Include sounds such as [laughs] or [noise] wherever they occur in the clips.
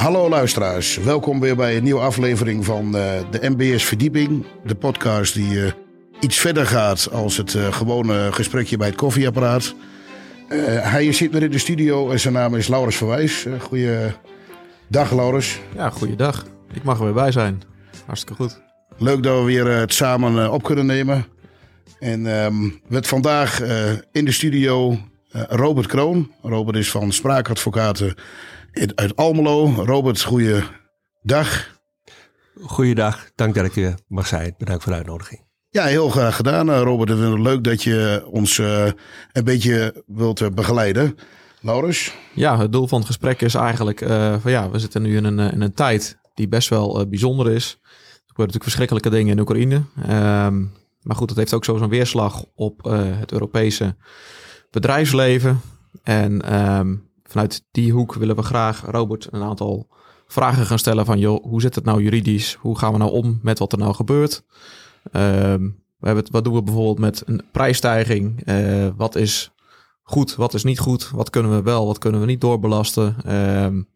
Hallo luisteraars, welkom weer bij een nieuwe aflevering van uh, de MBS Verdieping. De podcast die uh, iets verder gaat als het uh, gewone gesprekje bij het koffieapparaat. hij zit weer in de studio en zijn naam is Laurens Verwijs. goeiedag Laurens. Ja, goeiedag. Ik mag er weer bij zijn. Hartstikke goed. Leuk dat we weer het samen op kunnen nemen. En um, met vandaag in de studio Robert Kroon. Robert is van Spraakadvocaten uit Almelo. Robert, goeie dag. Goeiedag, dank dat ik hier mag zijn. Bedankt voor de uitnodiging. Ja, heel graag gedaan, eh, Robert. Het is leuk dat je ons uh, een beetje wilt uh, begeleiden. Laurens? Ja, het doel van het gesprek is eigenlijk van ja, we zitten nu in een, in een tijd die best wel bijzonder is. Er gebeuren natuurlijk verschrikkelijke dingen in Oekraïne. Um, maar goed, het heeft ook zo zo'n weerslag op het Europese bedrijfsleven. En um, vanuit die hoek willen we graag Robert een aantal vragen gaan stellen van joh, hoe zit het nou juridisch? Hoe gaan we nou om met wat er nou gebeurt? Um, we hebben wat doen we bijvoorbeeld met een prijsstijging? Uh, wat is goed, wat is niet goed? Wat kunnen we wel, wat kunnen we niet doorbelasten? Um,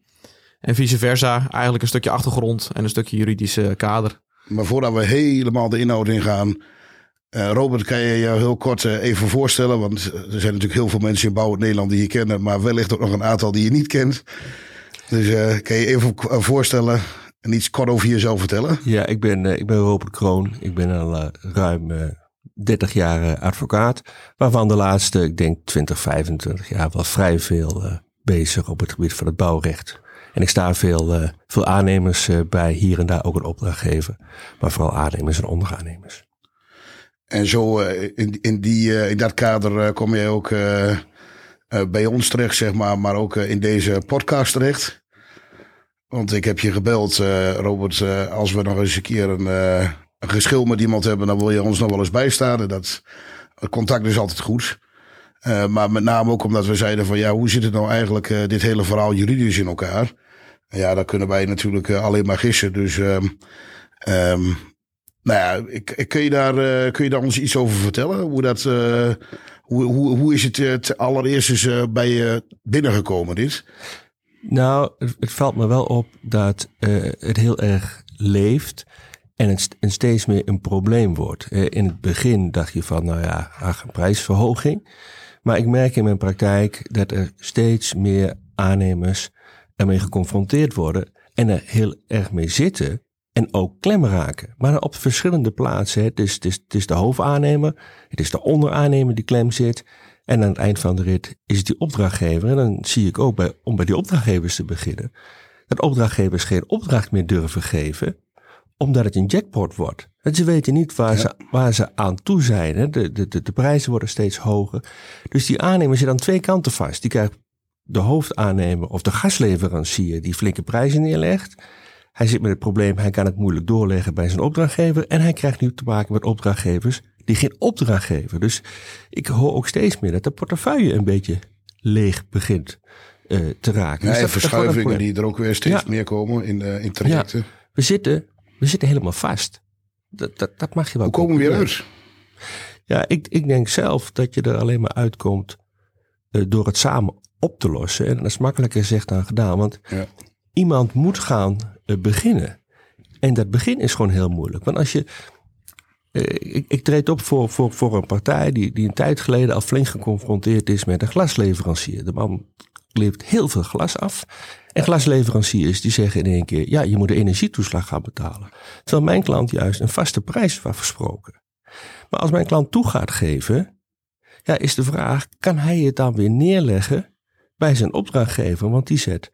en vice versa. Eigenlijk een stukje achtergrond en een stukje juridische kader. Maar voordat we helemaal de inhoud ingaan, uh, Robert, kan je je heel kort uh, even voorstellen? Want er zijn natuurlijk heel veel mensen in Bouw Nederland die je kennen, maar wellicht ook nog een aantal die je niet kent. Dus uh, kan je even voorstellen en iets kort over jezelf vertellen? Ja, ik ben, ik ben Robert Kroon. Ik ben al ruim 30 jaar advocaat, waarvan de laatste, ik denk 20, 25 jaar, wel vrij veel bezig op het gebied van het bouwrecht. En ik sta veel, veel aannemers bij, hier en daar ook een opdrachtgever, maar vooral aannemers en onderaannemers. En zo uh, in, in, die, uh, in dat kader uh, kom je ook bij ons terecht, zeg maar, maar ook in deze podcast terecht. Want ik heb je gebeld, Robert, als we nog eens een keer een, geschil met iemand hebben, dan wil je ons nog wel eens bijstaan. En dat contact is altijd goed. maar met name ook omdat we zeiden van ja, hoe zit het nou eigenlijk dit hele verhaal juridisch in elkaar? Ja, daar kunnen wij natuurlijk alleen maar gissen. Dus um, um, nou ja, ik, kun, je daar, uh, kun je daar ons iets over vertellen? Hoe, dat, uh, hoe, hoe, hoe is het het allereerst eens, uh, bij je binnengekomen, dit? Nou, het, valt me wel op dat het heel erg leeft en het en steeds meer een probleem wordt. in het begin dacht je van, nou ja, een prijsverhoging. Maar ik merk in mijn praktijk dat er steeds meer aannemers ermee geconfronteerd worden en er heel erg mee zitten en ook klem raken. Maar op verschillende plaatsen. Het is, het, is, het is de hoofdaannemer, het is de onderaannemer die klem zit. En aan het eind van de rit is het die opdrachtgever. En dan zie ik ook bij, om bij die opdrachtgevers te beginnen, dat opdrachtgevers geen opdracht meer durven geven, omdat het een jackpot wordt. En ze weten niet waar, ze, waar ze aan toe zijn. Hè. De, de, de, de prijzen worden steeds hoger. Dus die aannemer zit aan twee kanten vast. Die krijgt de hoofdaannemer of de gasleverancier die flinke prijzen neerlegt. Hij zit met het probleem, hij kan het moeilijk doorleggen bij zijn opdrachtgever. En hij krijgt nu te maken met opdrachtgevers die geen opdracht geven. Dus ik hoor ook steeds meer dat de portefeuille een beetje leeg begint uh, te raken. Ja, dus en verschuivingen die er ook weer steeds meer komen in, uh, in trajecten. Ja, we, zitten, we zitten helemaal vast. Dat, dat, dat mag je wel. Hoe komen we weer uit? Ja, ik, ik denk zelf dat je er alleen maar uitkomt uh, door het samen op te lossen. En dat is makkelijker gezegd dan gedaan. Want iemand moet gaan beginnen. En dat begin is gewoon heel moeilijk. Want als je. Uh, ik, ik, treed op voor, voor, voor een partij die, die een tijd geleden al flink geconfronteerd is met een glasleverancier. De man levert heel veel glas af. En glasleveranciers die zeggen in één keer: ja, je moet de energietoeslag gaan betalen. Terwijl mijn klant juist een vaste prijs was versproken. Maar als mijn klant toe gaat geven, ja, is de vraag: kan hij het dan weer neerleggen bij zijn opdrachtgever? Want die zet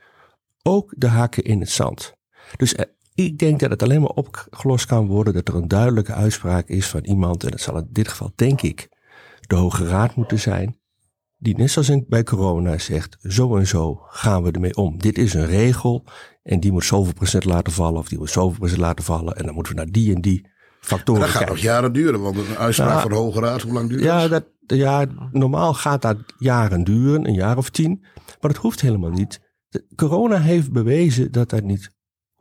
ook de hakken in het zand. Dus eh, ik denk dat het alleen maar opgelost kan worden dat er een duidelijke uitspraak is van iemand, en dat zal in dit geval denk ik de Hoge Raad moeten zijn, die net zoals bij corona zegt, zo en zo gaan we ermee om. Dit is een regel en die moet zoveel procent laten vallen of die moet zoveel procent laten vallen en dan moeten we naar die en die factoren Dat gaat nog jaren duren, want een uitspraak nou, van de Hoge Raad, hoe lang duurt ja, dat? Ja, normaal gaat dat jaren duren, een jaar of tien, maar dat hoeft helemaal niet. corona heeft bewezen dat dat niet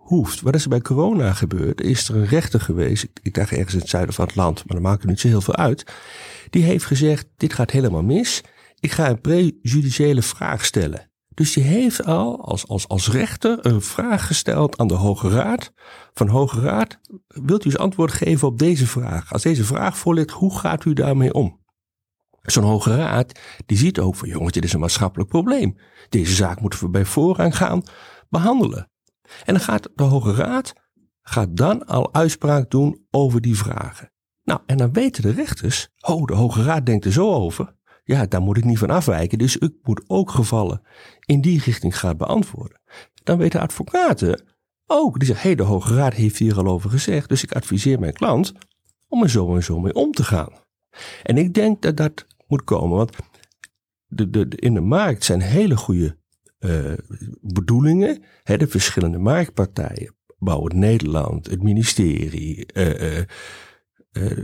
hoeft. Wat is er bij corona gebeurd? Is er een rechter geweest, ik dacht ergens in het zuiden van het land, maar dat maakt er niet zo heel veel uit. Die heeft gezegd, dit gaat helemaal mis. Ik ga een prejudiciële vraag stellen. Dus die heeft al als, als, als rechter een vraag gesteld aan de Hoge Raad. Van Hoge Raad, wilt u eens antwoord geven op deze vraag? Als deze vraag voorligt, hoe gaat u daarmee om? Zo'n Hoge Raad, die ziet ook van jongens, dit is een maatschappelijk probleem. Deze zaak moeten we bij voorrang gaan behandelen. En dan gaat de Hoge Raad gaat dan al uitspraak doen over die vragen. Nou, en dan weten de rechters, oh, de Hoge Raad denkt er zo over. Ja, daar moet ik niet van afwijken. Dus ik moet ook gevallen in die richting gaan beantwoorden. Dan weten advocaten ook, die zeggen, hé, hey, de Hoge Raad heeft hier al over gezegd. Dus ik adviseer mijn klant om er zo en zo mee om te gaan. En ik denk dat dat moet komen, want de, de, in de markt zijn hele goede uh, bedoelingen. Hè, de verschillende marktpartijen, Bouwen Nederland, het ministerie, uh, uh,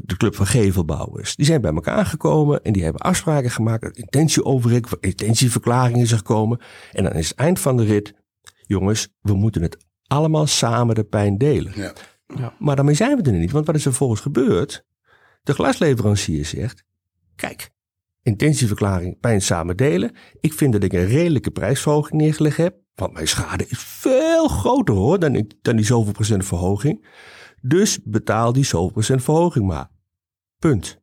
de Club van Gevelbouwers. Die zijn bij elkaar gekomen en die hebben afspraken gemaakt. Intentieovereenkomst, intentieverklaring is er gekomen. En dan is het eind van de rit, jongens, we moeten het allemaal samen de pijn delen. Ja. Ja. Maar daarmee zijn we er niet. Want wat is er volgens gebeurd? De glasleverancier zegt, kijk, intentieverklaring, pijn samen delen. Ik vind dat ik een redelijke prijsverhoging neergelegd heb. Want mijn schade is veel groter hoor dan, ik, dan die zoveel procent verhoging. Dus betaal die zoveel procent verhoging maar. Punt.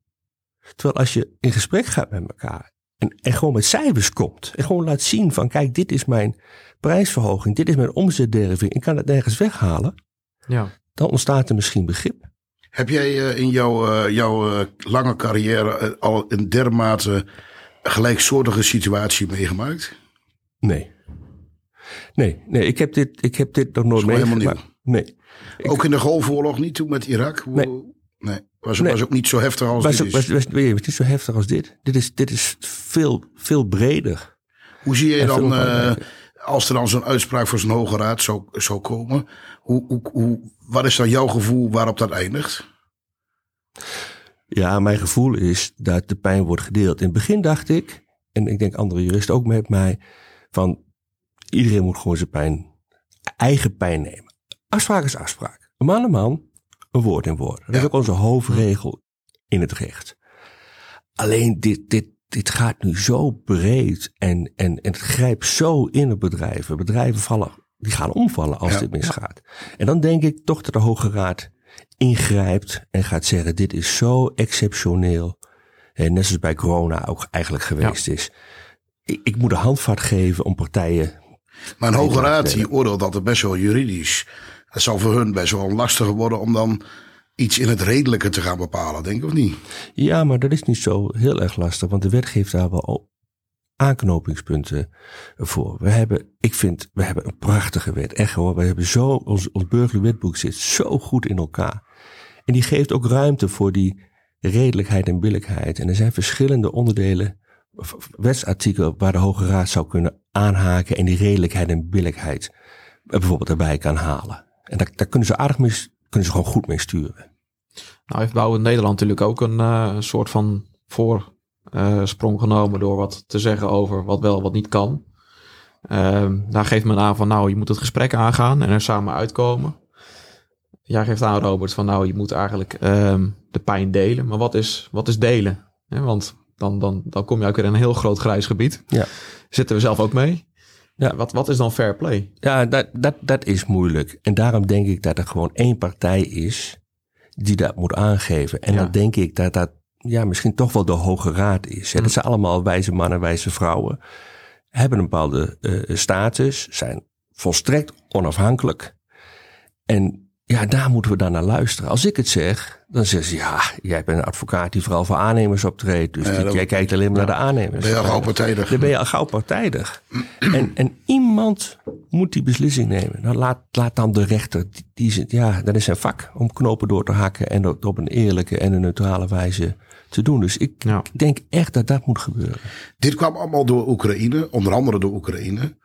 Terwijl als je in gesprek gaat met elkaar en, en gewoon met cijfers komt. En gewoon laat zien van kijk dit is mijn prijsverhoging. Dit is mijn omzetderving. Ik kan het nergens weghalen. Ja. Dan ontstaat er misschien begrip. Heb jij uh, in jouw, uh, jouw uh, lange carrière al een dermate gelijksoortige situatie meegemaakt? Nee. Nee, nee ik, heb dit, ik heb dit nog nooit meegemaakt. Nee. Ook in de Golfoorlog niet toen met Irak? Nee. nee. Was, nee. was ook niet zo heftig als was, dit was, was, was, niet zo heftig als dit. Dit is, dit is veel, veel breder. Hoe zie je dan, als er dan zo'n uitspraak voor zo'n hoge raad zou, zou komen, hoe, hoe, hoe, wat is dan jouw gevoel waarop dat eindigt? Ja, mijn gevoel is dat de pijn wordt gedeeld. In het begin dacht ik, en ik denk andere juristen ook met mij, van iedereen moet gewoon zijn pijn, eigen pijn nemen. Afspraak is afspraak. Een man een man, een woord in woord. Dat is ook onze hoofdregel in het recht. Alleen dit, dit, dit gaat nu zo breed en, en, en het grijpt zo in op bedrijven. Bedrijven vallen, die gaan omvallen als dit misgaat. En dan denk ik toch dat de Hoge Raad ingrijpt en gaat zeggen: dit is zo exceptioneel. En net zoals bij corona ook eigenlijk geweest is. Ik, ik, moet een handvat geven om partijen. Maar een Hoge Raad die oordeelt dat het best wel juridisch. Het zal voor hun best wel lastig worden om dan iets in het redelijke te gaan bepalen, denk ik of niet? Ja, maar dat is niet zo heel erg lastig, want de wet geeft daar wel aanknopingspunten voor. We hebben, ik vind, we hebben een prachtige wet. Echt hoor, we hebben zo, ons, ons burgerlijk wetboek zit zo goed in elkaar. En die geeft ook ruimte voor die redelijkheid en billijkheid. En er zijn verschillende onderdelen, wetsartikelen, waar de Hoge Raad zou kunnen aanhaken en die redelijkheid en billijkheid bijvoorbeeld erbij kan halen. En daar, daar kunnen ze aardig mee, kunnen ze gewoon goed mee sturen. Nou heeft Bouwen Nederland natuurlijk ook een uh, soort van voorsprong uh, genomen door wat te zeggen over wat wel, wat niet kan. Uh, daar geeft men aan van nou, je moet het gesprek aangaan en er samen uitkomen. Jij geeft aan, Robert, van nou, je moet eigenlijk ehm, de pijn delen. Maar wat is, wat is delen? want dan, dan, dan kom je ook weer in een heel groot grijs gebied. Ja. Zitten we zelf ook mee. Ja. Wat, wat is dan fair play? Ja, dat, dat, dat is moeilijk. En daarom denk ik dat er gewoon één partij is die dat moet aangeven. En dan denk ik dat dat ja, misschien toch wel de Hoge Raad is. Hè. Dat zijn allemaal wijze mannen, wijze vrouwen. Hebben een bepaalde uh, status, zijn volstrekt onafhankelijk. En ja, daar moeten we dan naar luisteren. Als ik het zeg, dan zeggen ze ja, jij bent een advocaat die vooral voor aannemers optreedt. Dus jij kijkt alleen maar naar de aannemers. Ben je al gauw partijdig. Dan ben je al gauw partijdig. en, en iemand moet die beslissing nemen. Nou, laat, laat dan de rechter, die, die, ja, dat is zijn vak om knopen door te hakken en dat op een eerlijke en een neutrale wijze te doen. Dus ik denk echt dat dat moet gebeuren. Dit kwam allemaal door Oekraïne, onder andere door Oekraïne.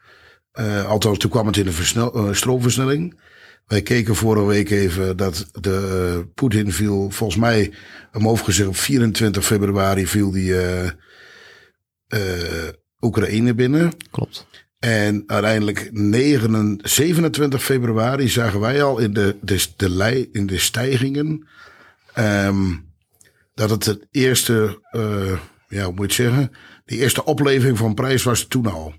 Uh, althans, toen kwam het in een versnel, uh, stroomversnelling. Wij keken vorige week even dat de uh, Poetin viel, volgens mij, omhoog gezegd op 24 februari viel die uh, uh, Oekraïne binnen. Klopt. En uiteindelijk 9, 27 februari zagen wij al in de, de, de, lei, in de stijgingen um, dat het het eerste, ja, hoe moet je het zeggen, de eerste opleving van prijs was toen al.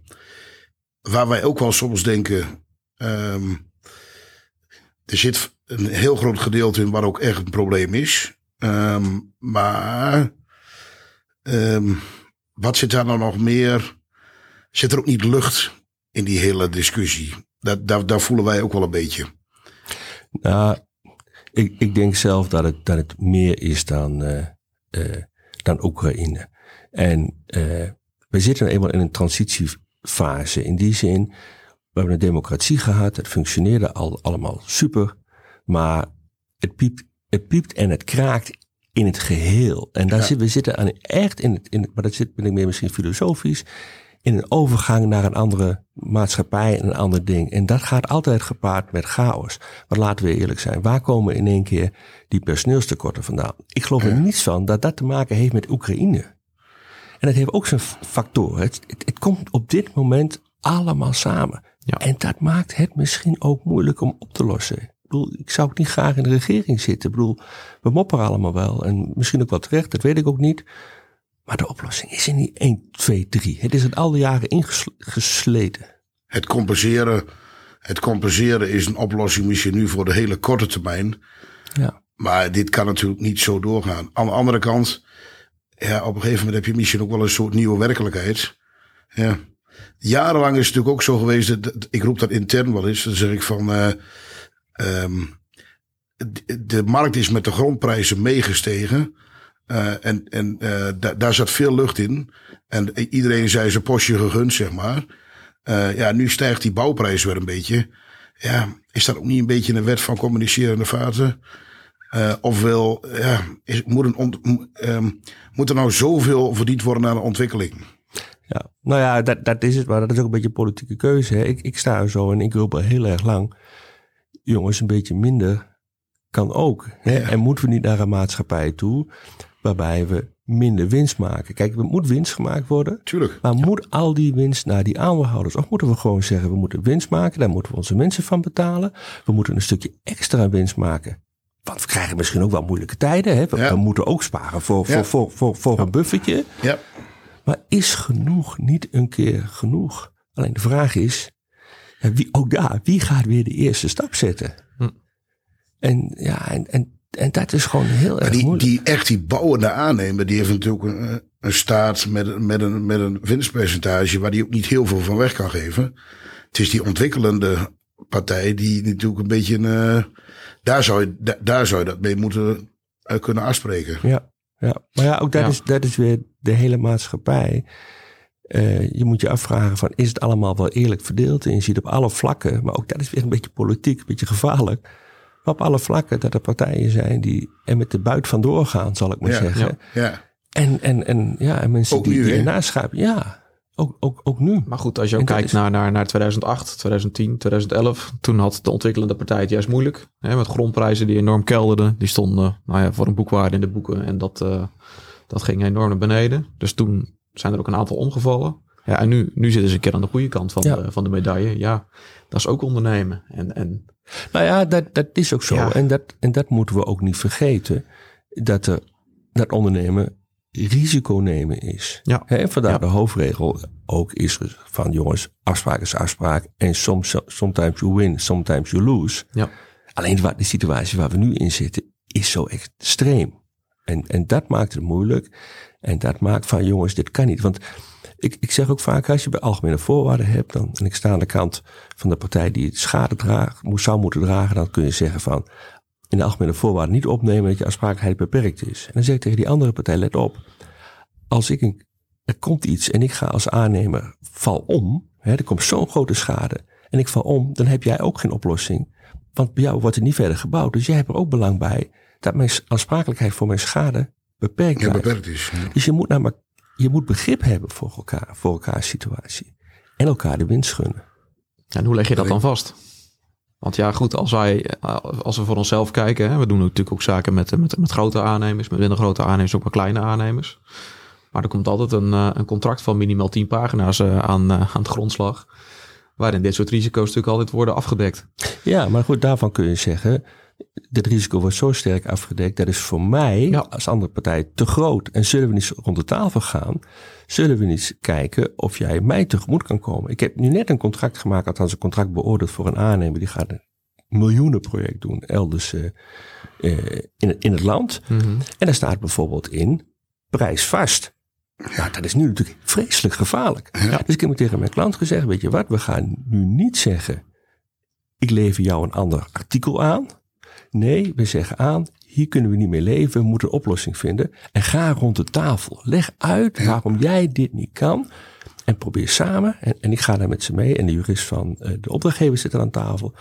waar wij ook wel soms denken. ehm, er zit een heel groot gedeelte in waar ook echt een probleem is. Ehm, maar ehm, wat zit daar nou nog meer? Zit er ook niet lucht in die hele discussie? Dat, daar, voelen wij ook wel een beetje. Nou, ik, ik denk zelf dat het, dat het meer is dan, eh, eh, dan Oekraïne. En eh, we zitten nou eenmaal in een transitiefase. In die zin, hebben een democratie gehad. Het functioneerde al allemaal super. Maar het piept, het piept en het kraakt in het geheel. En daar Ja. zitten we zitten aan echt in het, in het, maar dat zit ben ik meer misschien filosofisch, in een overgang naar een andere maatschappij en een ander ding. En dat gaat altijd gepaard met chaos. Maar laten we eerlijk zijn, waar komen in één keer die personeelstekorten vandaan? Ik geloof er niets van dat dat te maken heeft met Oekraïne. En dat heeft ook zijn f- factoren. Het, het, het komt op dit moment allemaal samen. Ja. En dat maakt het misschien ook moeilijk om op te lossen. Ik bedoel, ik zou ook niet graag in de regering zitten. Ik bedoel, we mopperen allemaal wel. En misschien ook wel terecht, dat weet ik ook niet. Maar de oplossing is er niet 1, 2, 3. Het is het al die jaren ingesleten. Het compenseren, het compenseren is een oplossing misschien nu voor de hele korte termijn. Ja. Maar dit kan natuurlijk niet zo doorgaan. Aan de andere kant, ja, op een gegeven moment heb je misschien ook wel een soort nieuwe werkelijkheid. Ja. Jarenlang is het natuurlijk ook zo geweest, dat- ik roep dat intern wel eens, dan zeg ik van, eh, ehm, de, markt is met de grondprijzen meegestegen. Eh, en en eh, da- daar zat veel lucht in. En iedereen zei zijn postje gegund, zeg maar. Ja, nu stijgt die bouwprijs weer een beetje. Ja, is dat ook niet een beetje een wet van communicerende vaten? Eh, ofwel, ja, ehm, moet er nou zoveel verdiend worden aan de ontwikkeling? Ja, nou ja, dat, dat is het, maar dat is ook een beetje een politieke keuze. Hè. Ik, ik sta er zo en ik roep al heel erg lang. Jongens, een beetje minder kan ook. Hè. Ja. En moeten we niet naar een maatschappij toe waarbij we minder winst maken? Kijk, er moet winst gemaakt worden. Tuurlijk. Maar moet al die winst naar die aandeelhouders? Of moeten we gewoon zeggen, we moeten winst maken, daar moeten we onze mensen van betalen. We moeten een stukje extra winst maken. Want we krijgen misschien ook wel moeilijke tijden. Hè? We, Ja. we moeten ook sparen voor, voor, voor, voor, voor een buffertje. Ja. Maar is genoeg niet een keer genoeg? Alleen de vraag is, ja, wie, ook daar, wie gaat weer de eerste stap zetten? Hm. En ja, en, en, en dat is gewoon heel Maar erg die, moeilijk. die echt die bouwende aannemer, die heeft natuurlijk een, een staat met, met, een, met een winstpercentage waar die ook niet heel veel van weg kan geven. Het is die ontwikkelende partij die natuurlijk een beetje, een, eh, daar, zou je, da- daar zou je dat mee moeten eh, kunnen afspreken. Ja, ja. maar ja, ook dat, Ja. Is, dat is weer de hele maatschappij. Eh, je moet je afvragen van, is het allemaal wel eerlijk verdeeld? En je ziet op alle vlakken, maar ook dat is weer een beetje politiek, een beetje gevaarlijk. Maar op alle vlakken dat er partijen zijn die er met de buit vandoor gaan, zal ik maar Ja, zeggen. Ja, En, en, en, ja, en mensen Ook die, die ernaast. Ja, ook, ook, ook nu. Maar goed, als je ook kijkt is- naar, naar, naar 2008, 2010, 2011. Toen had de ontwikkelende partij het juist moeilijk. Hè, met grondprijzen die enorm kelderden. Die stonden nou ja, voor een boekwaarde in de boeken. En dat, eh, dat ging enorm naar beneden. Dus toen zijn er ook een aantal omgevallen. Ja, en nu, nu zitten ze een keer aan de goede kant van, Ja. de, van de medaille. Ja, dat is ook ondernemen. En, en Nou ja, dat, dat is ook zo. Ja. En, dat, en dat moeten we ook niet vergeten. Dat, er, dat ondernemen risico nemen is. Ja. Vandaar Ja. de hoofdregel ook is van jongens, afspraak is afspraak. En soms, sometimes you win, sometimes you lose. ja, Alleen de situatie waar we nu in zitten is zo extreem. En, en dat maakt het moeilijk. En dat maakt van jongens, dit kan niet. Want ik, ik zeg ook vaak, als je bij algemene voorwaarden hebt, dan, en ik sta aan de kant van de partij die het schade draagt, zou moeten dragen, dan kun je zeggen van, in de algemene voorwaarden niet opnemen dat je aansprakelijkheid beperkt is. En dan zeg ik tegen die andere partij, let op, als ik een, er komt iets en ik ga als aannemer val om, hè, er komt zo'n grote schade en ik val om, dan heb jij ook geen oplossing. Want bij jou wordt er niet verder gebouwd. Dus jij hebt er ook belang bij dat mijn aansprakelijkheid voor mijn schade beperkt ja beperkt is. Ja. Dus je moet, namelijk, je moet begrip hebben voor elkaar, voor elkaars situatie. En elkaar de winst gunnen. En hoe leg je dat dan vast? Want ja, goed, als wij, eh, als we voor onszelf kijken, hè, we doen natuurlijk ook zaken met, met, met grote aannemers, met minder grote aannemers, ook met kleine aannemers. Maar er komt altijd een, eh, een contract van minimaal 10 pagina's eh, aan, aan de grondslag. Waarin dit soort risico's natuurlijk altijd worden afgedekt. Ja, maar goed, daarvan kun je zeggen, dit risico wordt zo sterk afgedekt. Dat is voor mij Ja. als andere partij te groot. En zullen we niet rond de tafel gaan? Zullen we niet kijken of jij mij tegemoet kan komen? Ik heb nu net een contract gemaakt, althans een contract beoordeeld voor een aannemer. Die gaat een miljoenenproject doen elders eh, eh, in, het, in het land. Mhm. En daar staat bijvoorbeeld in prijsvast. Nou, dat is nu natuurlijk vreselijk gevaarlijk. Dus ik heb tegen mijn klant gezegd, weet je wat, we gaan nu niet zeggen, ik lever jou een ander artikel aan. Nee, we zeggen aan, hier kunnen we niet mee leven, we moeten een oplossing vinden. En ga rond de tafel. Leg uit waarom jij dit niet kan. En probeer samen, en, en ik ga daar met ze mee, en de jurist van eh, de opdrachtgever zit er aan tafel.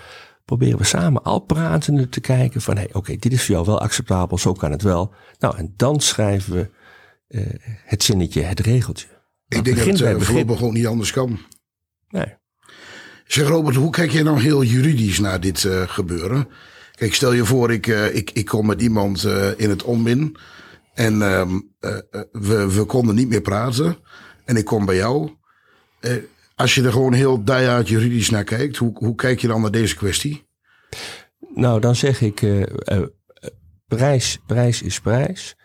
Proberen we samen al pratende te kijken van, hé, hey, oké, dit is voor jou wel acceptabel, zo kan het wel. Nou, en dan schrijven we eh, het zinnetje, het regeltje. Ik denk dat het begin. voorlopig gewoon niet anders kan. Nee. Zeg Robert, hoe kijk jij nou heel juridisch naar dit uh, gebeuren? Kijk, stel je voor, ik, uh, ik, ik kom met iemand uh, in het onmin. En um, we, we konden niet meer praten. En ik kom bij jou. als je er gewoon heel diehard juridisch naar kijkt, hoe, hoe kijk je dan naar deze kwestie? Nou, dan zeg ik, prijs, prijs is prijs.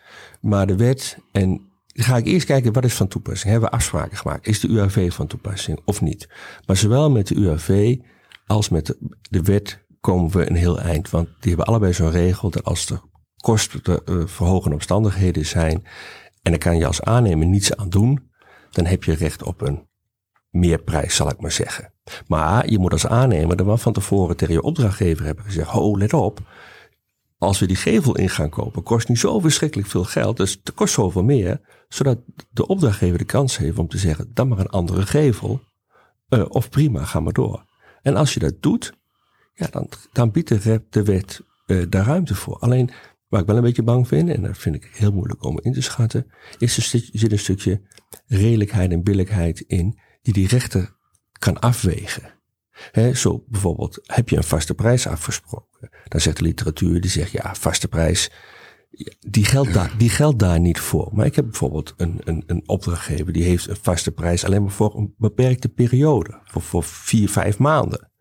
Maar de wet en dan ga ik eerst kijken wat is van toepassing. Hebben we afspraken gemaakt? Is de UAV van toepassing of niet? Maar zowel met de UAV als met de, de wet komen we een heel eind. Want die hebben allebei zo'n regel dat als er kostenverhogende omstandigheden zijn en dan kan je als aannemer niets aan doen, dan heb je recht op een meerprijs, zal ik maar zeggen. Maar je moet als aannemer er wel van tevoren tegen je opdrachtgever hebben gezegd, ho, let op, als we die gevel in gaan kopen, kost niet zo verschrikkelijk veel geld. Dus het kost zoveel meer. Zodat de opdrachtgever de kans heeft om te zeggen, dan maar een andere gevel. Uh, of prima, ga maar door. En als je dat doet, ja, dan, dan biedt de, de wet uh, daar ruimte voor. Alleen, waar ik wel een beetje bang vind, en dat vind ik heel moeilijk om in te schatten, is er stu- zit een stukje redelijkheid en billijkheid in, die die rechter kan afwegen. He, zo bijvoorbeeld, heb je een vaste prijs afgesproken? Dan zegt de literatuur, die zegt ja, vaste prijs, die geldt, daar, die geldt daar niet voor. Maar ik heb bijvoorbeeld een, een, een opdrachtgever die heeft een vaste prijs alleen maar voor een beperkte periode, voor, voor vier, vijf maanden.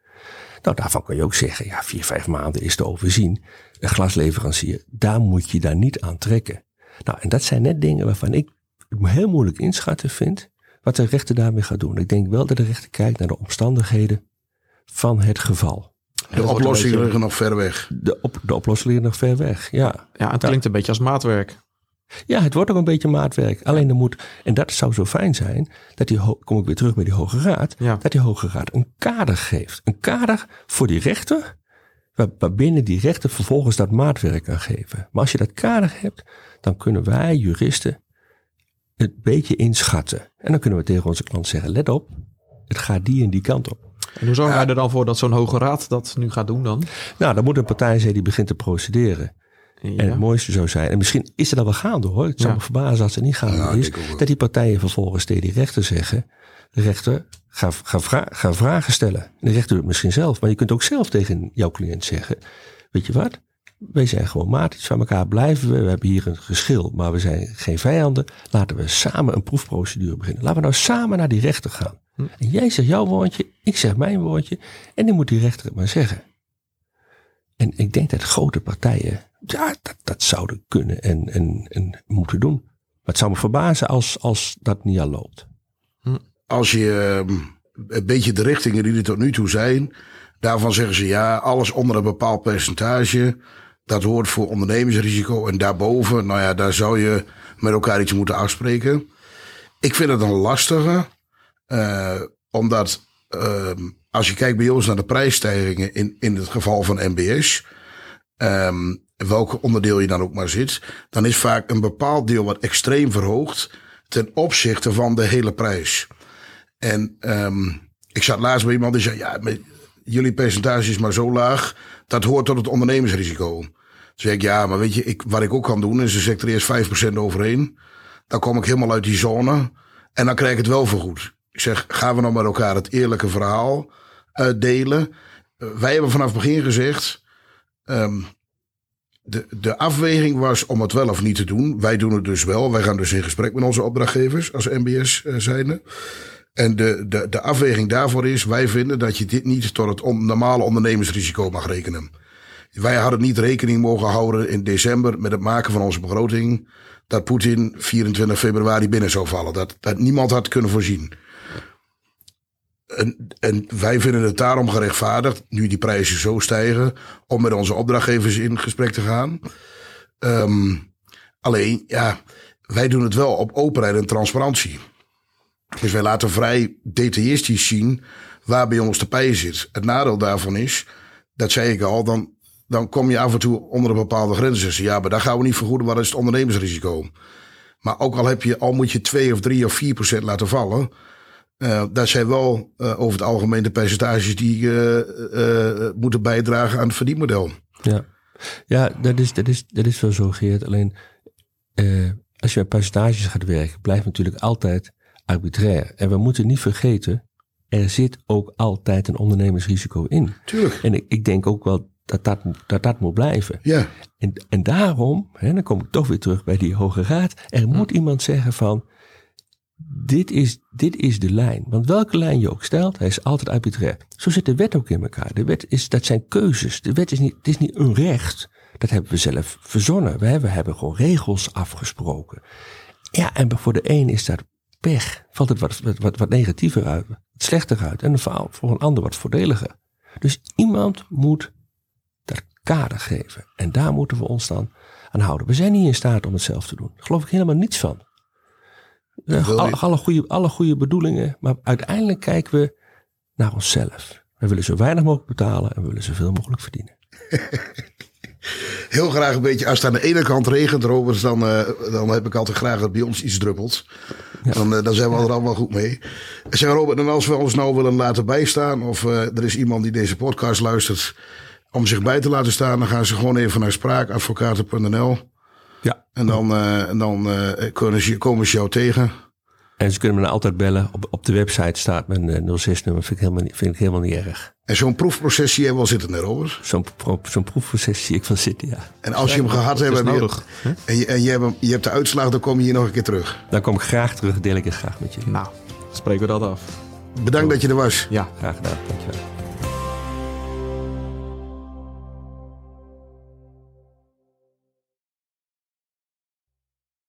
Nou, daarvan kan je ook zeggen, ja, vier, vijf maanden is te overzien. Een glasleverancier, daar moet je daar niet aan trekken. Nou, en dat zijn net dingen waarvan ik het heel moeilijk inschatten vind, wat de rechter daarmee gaat doen. Ik denk wel dat de rechter kijkt naar de omstandigheden van het geval. De oplossingen liggen nog ver weg. De, op, de oplossingen liggen nog ver weg, ja. Ja, het klinkt een beetje als maatwerk. Ja, het wordt ook een beetje maatwerk. Alleen er moet, en dat zou zo fijn zijn, dat die, kom ik weer terug bij die Hoge Raad, Ja. dat die Hoge Raad een kader geeft. Een kader voor die rechter, waar- waarbinnen die rechter vervolgens dat maatwerk kan geven. Maar als je dat kader hebt, dan kunnen wij, juristen, het beetje inschatten. En dan kunnen we tegen onze klant zeggen, let op, het gaat die en die kant op. En hoe zorg jij er dan voor dat zo'n hoge raad dat nu gaat doen dan? Nou, dan moet een partij zijn die begint te procederen. En het mooiste zou zijn, en misschien is het al wel gaande hoor. Het zou Ja. me verbazen als het niet gaande is. Dat die partijen vervolgens tegen die rechter zeggen. De rechter, ga, ga, vra- ga vragen stellen. En de rechter doet het misschien zelf. Maar je kunt ook zelf tegen jouw cliënt zeggen. Weet je wat? Wij zijn gewoon maatjes van elkaar blijven we. We hebben hier een geschil, maar we zijn geen vijanden. Laten we samen een proefprocedure beginnen. Laten we nou samen naar die rechter gaan. Hm. En jij zegt jouw woordje, ik zeg mijn woordje. En dan moet die rechter het maar zeggen. En ik denk dat grote partijen ja, dat, dat zouden kunnen en, en, en moeten doen. Maar het zou me verbazen als, als dat niet al loopt. Als je ehm, een beetje de richtingen die er tot nu toe zijn, daarvan zeggen ze ja, alles onder een bepaald percentage, dat hoort voor ondernemingsrisico. En daarboven, nou ja, daar zou je met elkaar iets moeten afspreken. Ik vind het een lastige, eh, omdat ehm, als je kijkt bij ons naar de prijsstijgingen in, in het geval van MBS, ehm, welke onderdeel je dan ook maar zit, dan is vaak een bepaald deel wat extreem verhoogd ten opzichte van de hele prijs. En ehm, ik zat laatst bij iemand die zei, ja, jullie percentage is maar zo laag, dat hoort tot het ondernemingsrisico. Toen zei ik, ja, maar weet je, ik, wat ik ook kan doen, is er er eerst 5% overheen. Dan kom ik helemaal uit die zone en dan krijg ik het wel vergoed. Ik zeg, gaan we nou met elkaar het eerlijke verhaal delen? Eh, wij hebben vanaf het begin gezegd, ehm, de, de afweging was om het wel of niet te doen. Wij doen het dus wel. Wij gaan dus in gesprek met onze opdrachtgevers als MBS eh, zijnde. En de, de, de afweging daarvoor is, wij vinden dat je dit niet tot het on- normale ondernemingsrisico mag rekenen. Wij hadden niet rekening mogen houden in december met het maken van onze begroting. Dat Poetin 24 februari binnen zou vallen. Dat, dat niemand had kunnen voorzien. En, en wij vinden het daarom gerechtvaardigd, nu die prijzen zo stijgen, om met onze opdrachtgevers in gesprek te gaan. Ehm, alleen, ja, wij doen het wel op openheid en transparantie. Dus wij laten vrij detailistisch zien waar bij ons de pij zit. Het nadeel daarvan is, dat zei ik al, dan, dan kom je af en toe onder een bepaalde grens. Ja, maar daar gaan we niet vergoeden, wat is het ondernemersrisico? Maar ook al, heb je, al moet je 2 of 3 of 4 procent laten vallen, uh, dat zijn wel uh, over het algemeen de percentages die uh, moeten bijdragen aan het verdienmodel. Ja, ja dat, is, dat, is, dat is wel zo, Geert. Alleen als je met percentages gaat werken, blijft natuurlijk altijd arbitrair. En we moeten niet vergeten, er zit ook altijd een ondernemersrisico in. Tuurlijk. En ik, ik denk ook wel dat dat, dat, dat moet blijven. Ja. En, en daarom, hè, dan kom ik toch weer terug bij die Hoge Raad, er moet iemand zeggen van, dit is, dit is de lijn. Want welke lijn je ook stelt, hij is altijd arbitrair. Zo zit de wet ook in elkaar. De wet is, dat zijn keuzes. De wet is niet, het is niet een recht. Dat hebben we zelf verzonnen. We hebben, hebben gewoon regels afgesproken. Ja, en voor de een is dat pech. Valt het wat, wat, wat negatiever uit, wat slechter uit. En voor een ander wat voordeliger. Dus iemand moet dat kader geven. En daar moeten we ons dan aan houden. We zijn niet in staat om het zelf te doen. Daar geloof ik helemaal niets van. Alle, alle, goede, alle goede bedoelingen. Maar uiteindelijk kijken we naar onszelf. We willen zo weinig mogelijk betalen en we willen zoveel mogelijk verdienen. [laughs] Heel graag een beetje, als het aan de ene kant regent, Robert, dan, uh, dan heb ik altijd graag dat bij ons iets druppelt. Ja. Dan, uh, dan zijn we er allemaal goed mee. Zeg Robert, en als we ons nou willen laten bijstaan, of uh, er is iemand die deze podcast luistert, om zich bij te laten staan, dan gaan ze gewoon even naar spraakadvocaten.nl. Ja. En dan, en dan kunnen ze, komen ze jou tegen. En ze kunnen me altijd bellen. Op, op de website staat mijn 06-nummer. Vind ik helemaal niet, vind ik helemaal niet erg. En zo'n proefproces zie je wel zitten erover? Zo'n zo'n proefproces zie ik wel zitten, ja. En als je hem gehad hebt nodig, je, en, je, en je, hebt hem, je hebt de uitslag, dan kom je hier nog een keer terug. Dan kom ik graag terug, deel ik het graag met je. Nou, spreken we dat af. Bedankt dat je er was. Ja. Graag gedaan, dankjewel.